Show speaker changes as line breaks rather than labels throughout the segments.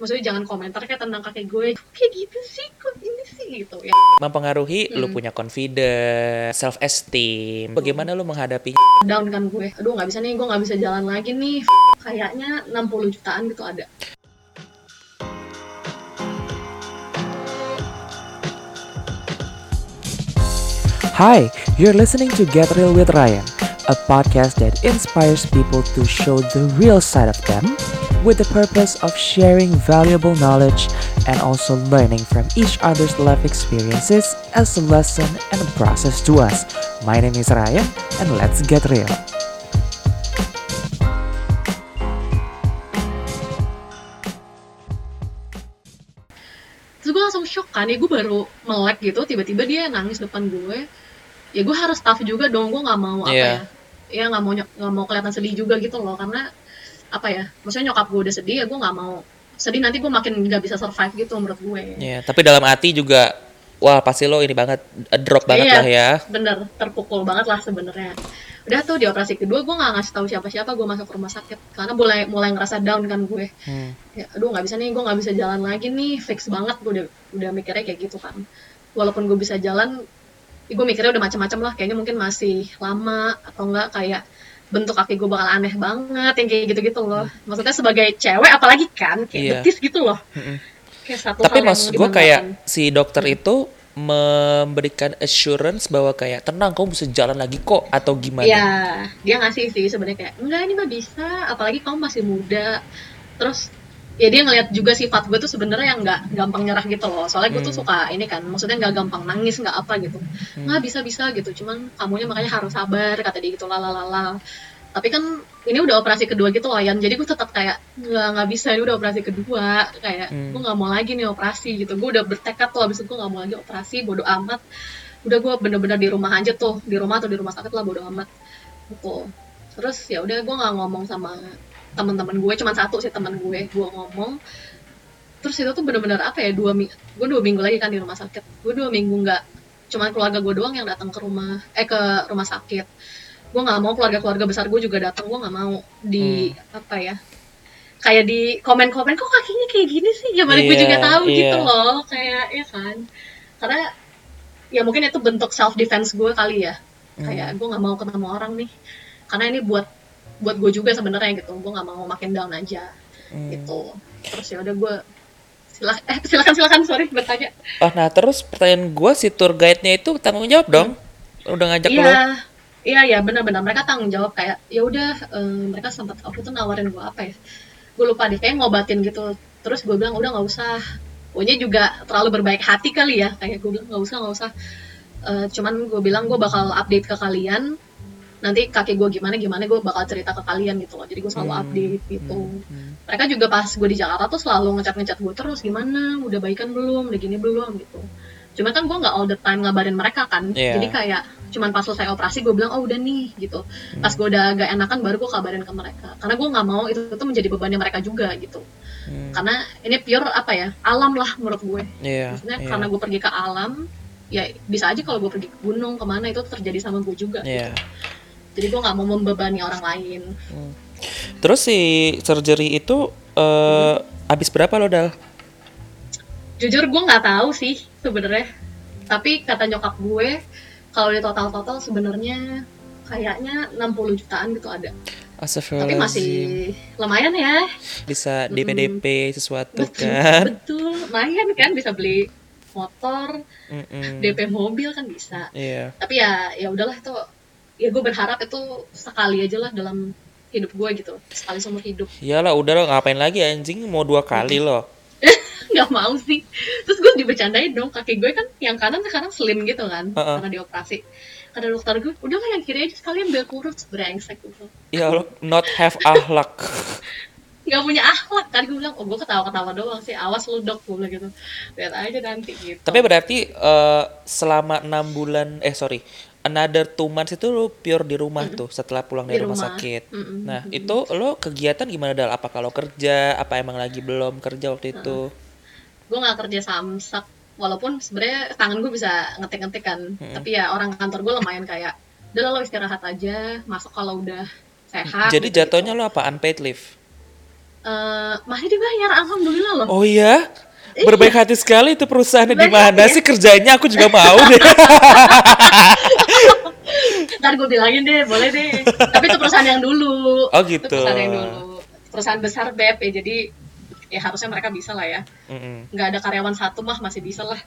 maksudnya jangan komentar kayak tentang kaki gue. Kayak gitu sih kok ini sih gitu ya.
Mempengaruhi lu
Hmm.
punya confidence, self esteem. Bagaimana lu menghadapi
down kan gue. Aduh nggak bisa nih gue nggak bisa jalan lagi nih. Kayaknya 60 jutaan gitu ada.
Hi, you're listening to Get Real with Ryan, a podcast that inspires people to show the real side of them with the purpose of sharing valuable knowledge and also learning from each other's life experiences as a lesson and a process to us. My name is Ryan, and let's get real.
terus gue langsung shock kan ya gue baru melek gitu tiba-tiba dia nangis depan gue ya gue harus tough juga dong gue nggak mau apa
Iya.
ya ya nggak mau nggak mau kelihatan sedih juga gitu loh karena apa ya maksudnya nyokap gue udah sedih ya gue nggak mau. Sedih nanti gue makin nggak bisa survive gitu menurut gue.
Ya, tapi dalam hati juga wah pasti lo ini banget drop banget
Iya.
lah ya.
bener terpukul banget lah sebenarnya. Udah tuh di operasi kedua gue nggak ngasih tahu siapa-siapa gue masuk ke rumah sakit. Karena mulai mulai ngerasa down kan gue.
Hmm.
ya aduh nggak bisa nih gue nggak bisa jalan lagi nih. Fix banget gue udah udah mikirnya kayak gitu kan. Walaupun gue bisa jalan gue mikirnya udah macam-macam lah. Kayaknya mungkin masih lama atau enggak kayak bentuk kaki gue bakal aneh banget yang kayak gitu-gitu loh maksudnya sebagai cewek apalagi kan kayak
Iya.
betis gitu loh kayak satu
Tapi maksud gue kayak si dokter itu memberikan assurance bahwa kayak tenang kamu bisa jalan lagi kok atau gimana?
Iya, dia ngasih sih sebenarnya kayak enggak ini mah bisa, apalagi kamu masih muda. Terus ya dia ngeliat juga sifat gue tuh sebenarnya yang nggak gampang nyerah gitu loh. Soalnya gue tuh
Hmm.
suka ini kan, maksudnya nggak gampang nangis nggak apa gitu.
Hmm.
Nggak bisa bisa gitu, cuman kamunya makanya harus sabar kata dia gitu lalalala. Tapi kan ini udah operasi kedua gitu loh Yan, jadi gue tetap kayak nggak nggak bisa ini udah operasi kedua, kayak
Hmm.
gue nggak mau lagi nih operasi gitu. Gue udah bertekad tuh abis itu gue nggak mau lagi operasi, bodo amat. Udah gue bener-bener di rumah aja tuh, di rumah atau di rumah sakit lah bodo amat gitu terus ya udah gue nggak ngomong sama teman-teman gue cuma satu sih teman gue gue ngomong. Terus itu tuh bener-bener apa ya dua minggu gue dua minggu lagi kan di rumah sakit. Gue dua minggu nggak cuma keluarga gue doang yang datang ke rumah eh ke rumah sakit. Gue nggak mau keluarga-keluarga besar gue juga datang gue nggak mau di apa ya kayak di komen-komen kok kakinya kayak gini sih? Ya mana gue
Iya,
juga tahu
iya.
gitu loh kayak ya kan. Karena ya mungkin itu bentuk self defense gue kali ya.
Hmm.
kayak gue nggak mau ketemu orang nih. Karena ini buat buat gue juga sebenarnya gitu. Gue nggak mau makin down aja.
Hmm.
gitu. Terus ya udah gue silah eh silakan silakan sorry bertanya.
Oh, nah terus pertanyaan gue si tour guide-nya itu tanggung jawab dong. Udah ngajak lo.
iya iya benar-benar. Mereka tanggung jawab kayak ya udah eh, mereka sempat waktu itu nawarin gue apa ya? Gue lupa deh kayak ngobatin gitu. Terus gue bilang udah nggak usah. Pokoknya juga terlalu berbaik hati kali ya. Kayak gue bilang nggak usah nggak usah. Eh, cuman gue bilang gue bakal update ke kalian nanti kaki gue gimana gimana gue bakal cerita ke kalian gitu loh. Jadi gue selalu
Hmm,
update gitu.
Hmm.
mereka juga pas gue di Jakarta tuh selalu ngecat ngecat gue terus gimana? Udah baikan belum? Udah gini belum? gitu. Cuma kan gue nggak all the time ngabarin mereka kan.
Iya.
jadi kayak cuman pas selesai operasi gue bilang oh udah nih gitu. Pas gue udah agak enakan baru gue kabarin ke mereka. Karena gue nggak mau itu tuh menjadi bebannya mereka juga gitu.
Hmm.
karena ini pure apa ya? Alam lah menurut gue.
Iya.
maksudnya
iya.
karena gue pergi ke alam ya bisa aja kalau gue pergi ke gunung ke mana itu terjadi sama gue juga
Iya.
Jadi gue nggak mau membebani orang lain
Hmm. Terus si surgery itu eh habis berapa lo dal?
jujur gue nggak tahu sih sebenarnya tapi kata nyokap gue kalau di total total sebenarnya kayaknya 60 jutaan gitu ada tapi masih lumayan ya
bisa
Mm-mm.
DP-DP sesuatu
betul
kan?
betul lumayan kan bisa beli motor
Mm-mm.
DP mobil kan bisa
Iya.
tapi ya ya udahlah itu ya gue berharap itu sekali aja lah dalam hidup gue gitu. Sekali seumur hidup.
Iyalah udah lo ngapain lagi anjing? Mau dua kali lo.
nggak mau sih. Terus gue dibercandain dong. Kaki gue kan yang kanan sekarang slim gitu kan
Heeh.
karena dioperasi. Kata dokter gue udah lah yang kiri aja sekalian biar kurus. Brengsek gitu
Ya lo not have ahlak.
nggak punya akhlak kan gue bilang. Oh gue ketawa-ketawa doang sih. Awas lu dok gue bilang gitu. Lihat aja nanti gitu.
Tapi berarti eh, selama enam bulan eh sorry another two months itu lo pure di rumah tuh setelah pulang
Di
dari rumah,
rumah.
sakit.
Mm-mm.
Nah itu lo kegiatan gimana dal? Apa kalau kerja? Apa emang lagi belum kerja waktu itu?
gue nggak kerja samsak walaupun sebenarnya tangan gue bisa ngetik-ngetik kan tapi ya orang kantor gue lumayan kayak udah lo istirahat aja masuk kalau udah sehat
Jadi
gitu-gitu.
jatuhnya lo apa unpaid leave?
Eh, masih dibayar alhamdulillah loh
Oh iya? Berbaik hati sekali itu perusahaannya di mana sih? Kerjanya? Aku juga mau deh.
ntar gue bilangin deh boleh deh. Tapi itu perusahaan yang dulu.
Oh,
Itu
gitu.
perusahaan yang dulu. Perusahaan besar beb ya jadi ya harusnya mereka bisa lah ya. Nggak ada karyawan satu mah masih bisa lah.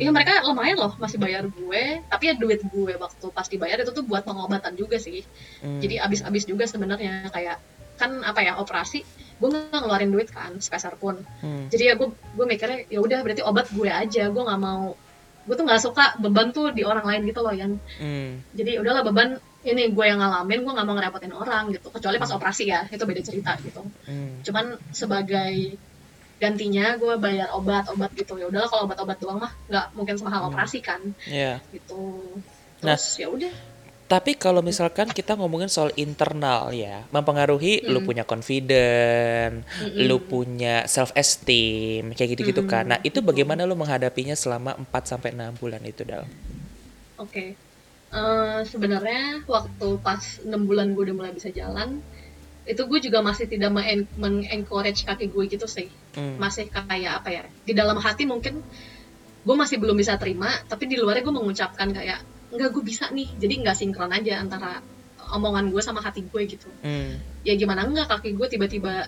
Iya mereka lumayan loh masih bayar gue. Tapi ya duit gue waktu pas dibayar itu tuh buat pengobatan juga sih.
Hmm.
jadi abis-abis juga sebenarnya. Kayak kan apa ya operasi gue nggak ngeluarin duit kan sepeser pun
Hmm.
jadi ya gue gue mikirnya ya udah berarti obat gue aja gue nggak mau gue tuh nggak suka beban tuh di orang lain gitu loh Yan
Hmm.
jadi udahlah beban ini gue yang ngalamin gue nggak mau ngerepotin orang gitu kecuali pas operasi ya itu beda cerita gitu
Hmm.
cuman sebagai gantinya gue bayar obat-obat gitu ya udahlah kalau obat-obat doang mah nggak mungkin semahal operasi kan
Ya.
gitu
Nah.
terus ya udah
Tapi kalau misalkan kita ngomongin soal internal ya, mempengaruhi lu
Mm.
punya confident,
Mm-mm.
lu punya self esteem, kayak gitu-gitu kan. Nah, itu bagaimana lu menghadapinya selama 4 sampai 6 bulan itu, Dal?
Oke. Eh, sebenarnya waktu pas enam bulan gue udah mulai bisa jalan, itu gue juga masih tidak men- men-encourage kaki gue gitu sih.
Hmm.
Masih kayak apa ya? Di dalam hati mungkin gue masih belum bisa terima, tapi di luarnya gue mengucapkan kayak enggak gue bisa nih. Jadi nggak sinkron aja antara omongan gue sama hati gue gitu.
Hmm.
Ya gimana enggak kaki gue tiba-tiba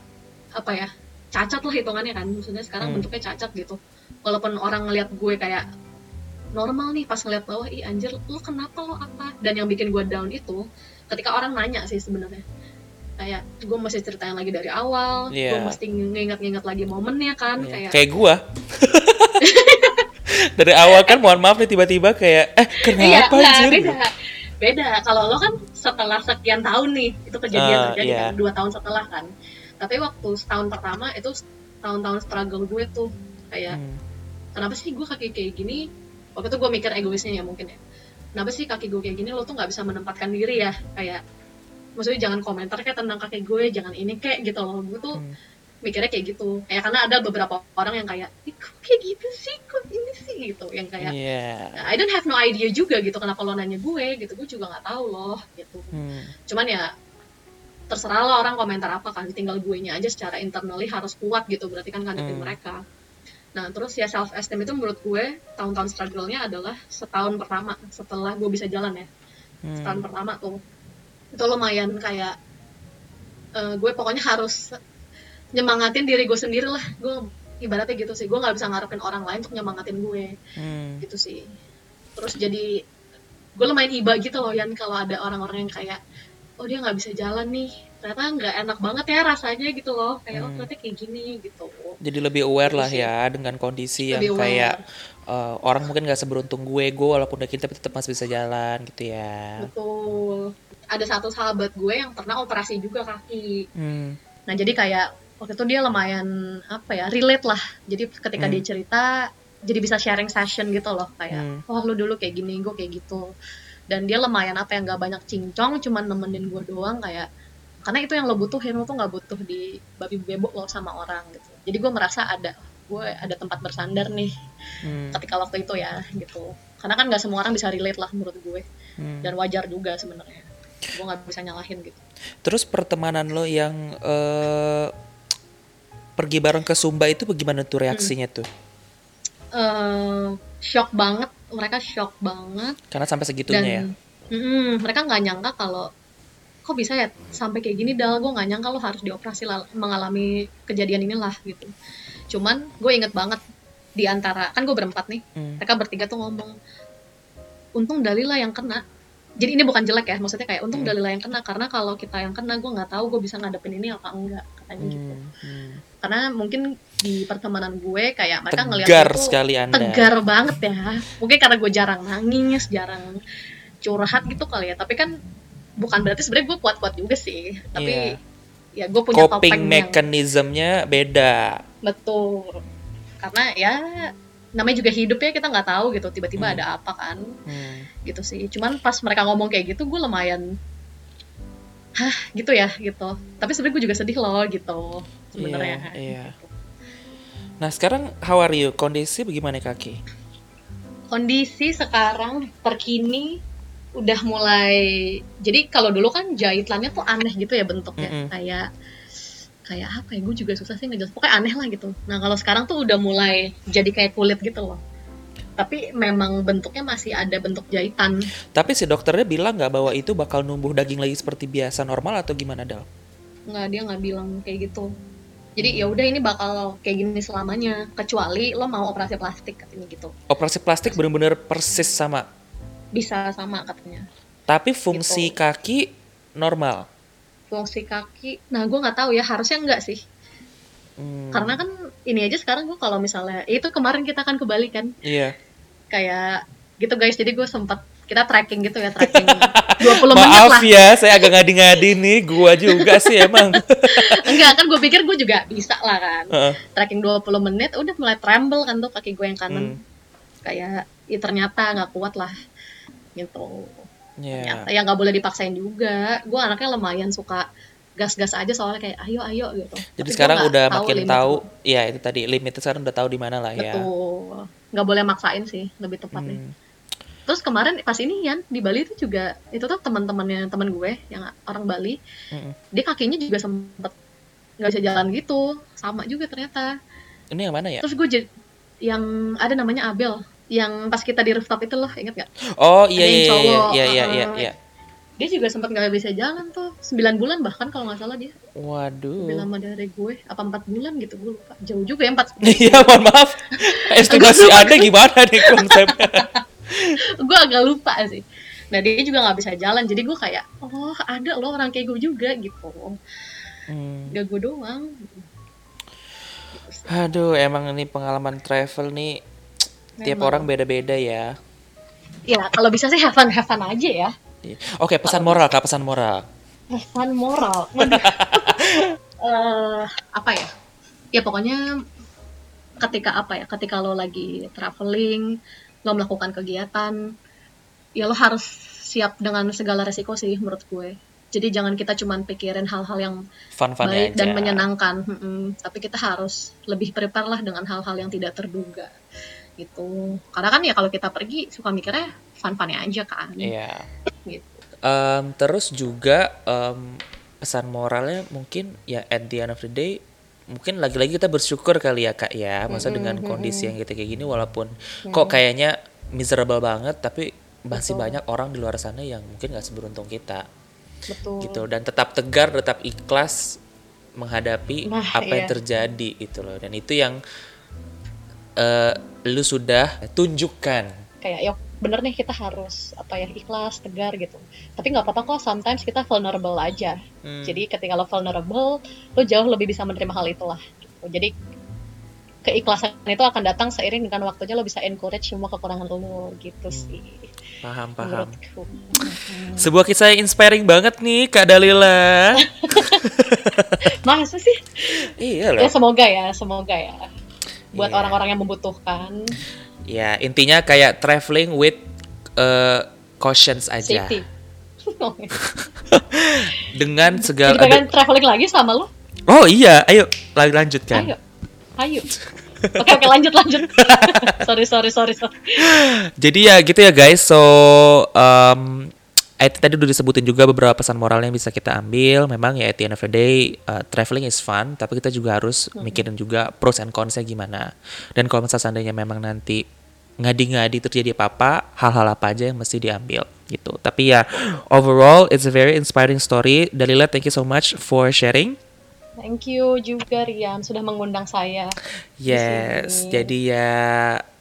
apa ya? Cacat lah hitungannya kan. Maksudnya sekarang
Hmm.
bentuknya cacat gitu. Walaupun orang ngelihat gue kayak normal nih pas ngeliat bawah ih anjir lo kenapa lo apa dan yang bikin gue down itu ketika orang nanya sih sebenarnya kayak gue mesti ceritain lagi dari awal gue
Iya.
mesti nginget-nginget lagi momennya kan
Iya.
kayak
Kayak gua. Dari awal kan mohon maaf nih tiba-tiba kayak eh
iya
kenapa
enggak,
anjir?
beda beda kalau lo kan setelah sekian tahun nih itu kejadian
Ah,
terjadi
iya.
kan dua tahun setelah kan tapi waktu setahun pertama itu tahun-tahun struggle gue tuh kayak
Hmm.
kenapa sih gue kaki kayak gini waktu itu gue mikir egoisnya ya mungkin ya kenapa sih kaki gue kayak gini lo tuh nggak bisa menempatkan diri ya kayak maksudnya jangan komentar kayak tentang kaki gue jangan ini kayak gitu loh gue tuh
Hmm.
Mikirnya kayak gitu. Kayak karena ada beberapa orang yang kayak "Ih, kok kayak gitu sih? Kok ini sih? Gitu yang kayak
Iya.
I don't have no idea juga gitu kenapa lo nanya gue gitu. Gue juga nggak tahu loh gitu.
Hmm.
cuman ya terserah lah orang komentar apa kan. Tinggal gue nya aja secara internally harus kuat gitu. Berarti kan ngadepin
Hmm.
mereka. Nah terus ya self esteem itu menurut gue tahun-tahun struggle-nya adalah setahun pertama setelah gue bisa jalan ya.
Hmm.
setahun pertama tuh. Itu lumayan kayak eh, gue pokoknya harus nyemangatin diri gue sendiri lah gue ibaratnya gitu sih gue nggak bisa ngarepin orang lain untuk nyemangatin gue
Hmm.
gitu sih terus jadi gue lumayan iba gitu loh Yan kalau ada orang-orang yang kayak oh dia nggak bisa jalan nih ternyata nggak enak banget ya rasanya gitu loh kayak oh
Hmm.
ternyata kayak gini gitu
Jadi lebih aware lah
Gitu sih.
ya dengan kondisi yang
Lebih aware.
kayak eh, orang mungkin gak seberuntung gue, gue walaupun udah kita tapi tetap masih bisa jalan gitu ya.
betul ada satu sahabat gue yang pernah operasi juga kaki
Hmm.
nah jadi kayak waktu itu dia lumayan apa ya relate lah jadi ketika
Hmm.
dia cerita jadi bisa sharing session gitu loh kayak
Hmm.
oh lu dulu kayak gini gue kayak gitu dan dia lumayan apa yang gak banyak cincong cuman nemenin gue doang kayak karena itu yang lo butuhin lo tuh nggak butuh di babi bebok lo sama orang gitu jadi gue merasa ada gue ada tempat bersandar nih
Hmm.
ketika waktu itu ya gitu karena kan nggak semua orang bisa relate lah menurut gue
Hmm.
dan wajar juga sebenarnya gue nggak bisa nyalahin gitu
Terus pertemanan lo yang eh, pergi bareng ke Sumba itu bagaimana tuh reaksinya tuh?
eh shock banget mereka shock banget
Karena sampai segitunya ya.
dan mm, mereka nggak nyangka kalau kok bisa ya sampai kayak gini dal gue nggak nyangka lo harus dioperasi mengalami kejadian inilah gitu cuman gue inget banget di antara kan gue berempat nih
Hmm.
mereka bertiga tuh ngomong untung Dalila yang kena jadi ini bukan jelek ya maksudnya kayak untung
Hmm.
Dalila yang kena karena kalau kita yang kena gue nggak tahu gue bisa ngadepin ini apa enggak gitu
Hmm. Hmm.
karena mungkin di pertemanan gue kayak mereka ngeliat
Tegar sekali Anda.
tegar banget ya mungkin karena gue jarang nangis jarang curhat gitu kali ya tapi kan bukan berarti sebenarnya gue kuat-kuat juga sih tapi ya gue punya
Coping
topeng yang
beda.
betul karena ya namanya juga hidup ya kita nggak tahu gitu tiba-tiba
Hmm.
ada apa kan
Hmm.
gitu sih cuman pas mereka ngomong kayak gitu gue lumayan hah gitu ya gitu tapi sebenarnya gue juga sedih loh gitu sebenarnya
Iya, iya. Nah sekarang how are you? Kondisi bagaimana kaki?
kondisi sekarang terkini udah mulai jadi kalau dulu kan jahitlannya tuh aneh gitu ya bentuknya
Mm-mm.
kayak kayak apa ya gue juga susah sih ngejelasin pokoknya aneh lah gitu nah kalau sekarang tuh udah mulai jadi kayak kulit gitu loh tapi memang bentuknya masih ada bentuk jahitan
Tapi si dokternya bilang nggak bahwa itu bakal numbuh daging lagi seperti biasa normal atau gimana Dal?
nggak dia nggak bilang kayak gitu jadi ya udah ini bakal kayak gini selamanya kecuali lo mau operasi plastik katanya gitu
Operasi plastik bener-bener persis sama.
bisa sama katanya
Tapi fungsi
Gitu.
kaki normal.
fungsi kaki nah gue nggak tahu ya harusnya enggak sih
Hmm,
karena kan ini aja sekarang gue kalau misalnya itu kemarin kita kan ke Bali kan
Iya.
kayak gitu guys jadi gue sempat kita tracking gitu ya tracking 20 menit
Maaf
lah
ya, saya agak ngadi-ngadi nih. Gua juga sih emang.
enggak kan gue pikir gue juga bisa lah kan
Heeh.
tracking 20 menit udah mulai tremble kan tuh kaki gue yang kanan
Hmm.
kayak ya ternyata nggak kuat lah gitu
Iya.
ternyata ya nggak boleh dipaksain juga gue anaknya lumayan suka gas-gas aja soalnya kayak ayo ayo gitu
Jadi
Tapi
sekarang udah
tahu
makin
limit
tahu, ya itu tadi limitnya sekarang udah tahu di mana lah ya.
betul nggak boleh maksain sih lebih tepatnya
Hmm.
terus kemarin pas ini Yan di Bali itu juga itu tuh teman-temannya teman gue yang orang Bali
Mm-mm.
dia kakinya juga sempet nggak bisa jalan gitu sama juga ternyata
Ini yang mana ya?
terus gue jadi yang ada namanya Abel yang pas kita di rooftop itu loh inget gak
Oh iya
yang
iya iya
cowok,
iya iya iya.
uh-uh.
iya.
Dia juga sempat nggak bisa jalan tuh 9 bulan bahkan kalau nggak salah dia
Waduh.
lebih lama dari gue apa empat bulan gitu gue lupa jauh juga ya empat
Iya, mohon maaf. Estimasi Anda gimana nih konsepnya?
gue agak lupa sih nah dia juga nggak bisa jalan jadi gue kayak oh ada loh orang kayak gue juga gitu
Hmm.
gak gue doang
Aduh, emang ini pengalaman travel nih tiap
Memang.
orang beda-beda ya.
ya kalau bisa sih have fun have fun aja ya
Oke, pesan moral kak, pesan moral.
fun moral. Eh, apa ya ya pokoknya ketika apa ya ketika lo lagi traveling lo melakukan kegiatan ya lo harus siap dengan segala resiko sih menurut gue jadi jangan kita cuman pikirin hal-hal yang
Fun-fun
baik
aja.
dan menyenangkan Mm-mm. tapi kita harus lebih prepare lah dengan hal-hal yang tidak terduga gitu karena kan ya kalau kita pergi suka mikirnya fun-funnya aja kan.
Iya.
gitu.
Em, terus juga em, pesan moralnya mungkin ya at the end of the day mungkin lagi-lagi kita bersyukur kali ya kak ya. Masa dengan kondisi yang gitu kayak gini walaupun kok kayaknya miserable banget tapi masih
Betul.
banyak orang di luar sana yang mungkin gak seberuntung kita.
Betul.
Gitu. Dan tetap tegar tetap ikhlas menghadapi
Nah,
apa yang
iya.
terjadi gitu loh. Dan itu yang eh, lu sudah tunjukkan.
Kayak yuk bener nih kita harus apa ya ikhlas tegar gitu. Tapi nggak apa-apa kok sometimes kita vulnerable aja.
Hmm.
jadi ketika lo vulnerable lo jauh lebih bisa menerima hal itulah. Gitu. jadi keikhlasan itu akan datang seiring dengan waktunya lo bisa encourage semua kekurangan lo gitu sih.
Paham paham.
Menurutku.
Sebuah kisah yang inspiring banget nih kak Dalila.
Masa sih?
Iya
ya
loh
semoga ya semoga ya. Buat
Iya.
orang-orang yang membutuhkan
ya intinya kayak traveling with eh, cautions aja.
Safety.
Dengan
jadi
segala
pengen traveling lagi sama lo
oh iya. Ayo lagi lanjutkan.
Ayo. Ayo. Oke oke lanjut lanjut. Sorry sorry sorry sorry.
Jadi ya gitu ya guys. So um, I think tadi udah disebutin juga beberapa pesan moralnya yang bisa kita ambil. Memang ya at the end of the day uh, traveling is fun, tapi kita juga harus mikirin juga pros and cons-nya gimana. Dan kalau misalnya seandainya memang nanti ngadi-ngadi terjadi apa-apa, hal-hal apa aja yang mesti diambil gitu. Tapi ya overall it's a very inspiring story. Dalila, thank you so much for sharing.
Thank you juga Rian sudah mengundang saya.
Yes, jadi ya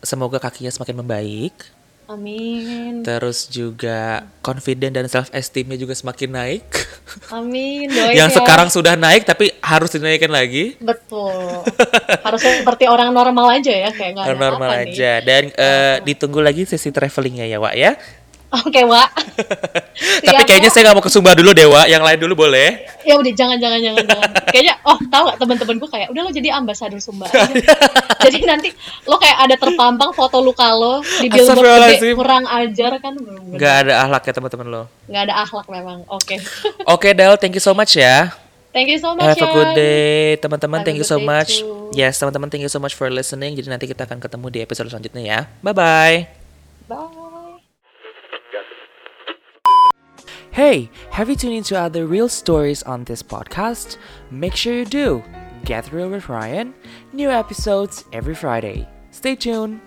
semoga kakinya semakin membaik.
Amin.
Terus juga confident dan self esteemnya juga semakin naik.
Amin. Doain
yang
ya.
sekarang sudah naik tapi harus dinaikkan lagi.
betul. Harus seperti orang normal aja ya kayak nggak ada
Normal
apa nih.
aja. Dan eh, ditunggu lagi sesi travelingnya ya, Wak ya.
Oke, Wak.
Tapi kayaknya saya nggak mau ke Sumba dulu deh, Wak. Yang lain dulu boleh.
ya udah jangan jangan jangan jangan. Kayaknya oh tahu nggak teman-teman gue kayak udah lo jadi ambasador Sumba. aja." jadi nanti lo kayak ada terpampang foto lu kalau di billboard gede kurang ajar kan
Nggak ada ahlak ya teman-teman lo.
nggak ada akhlak memang. Oke.
Oke, Del, thank you so much ya.
Thank you so much.
Have a good day, teman-teman. Thank you so much.
too.
Yes, teman-teman, thank you so much for listening. Jadi nanti kita akan ketemu di episode selanjutnya ya. Bye bye.
Bye.
Hey, have you tuned into other real stories on this podcast? Make sure you do. Get Real with Ryan. New episodes every Friday. Stay tuned.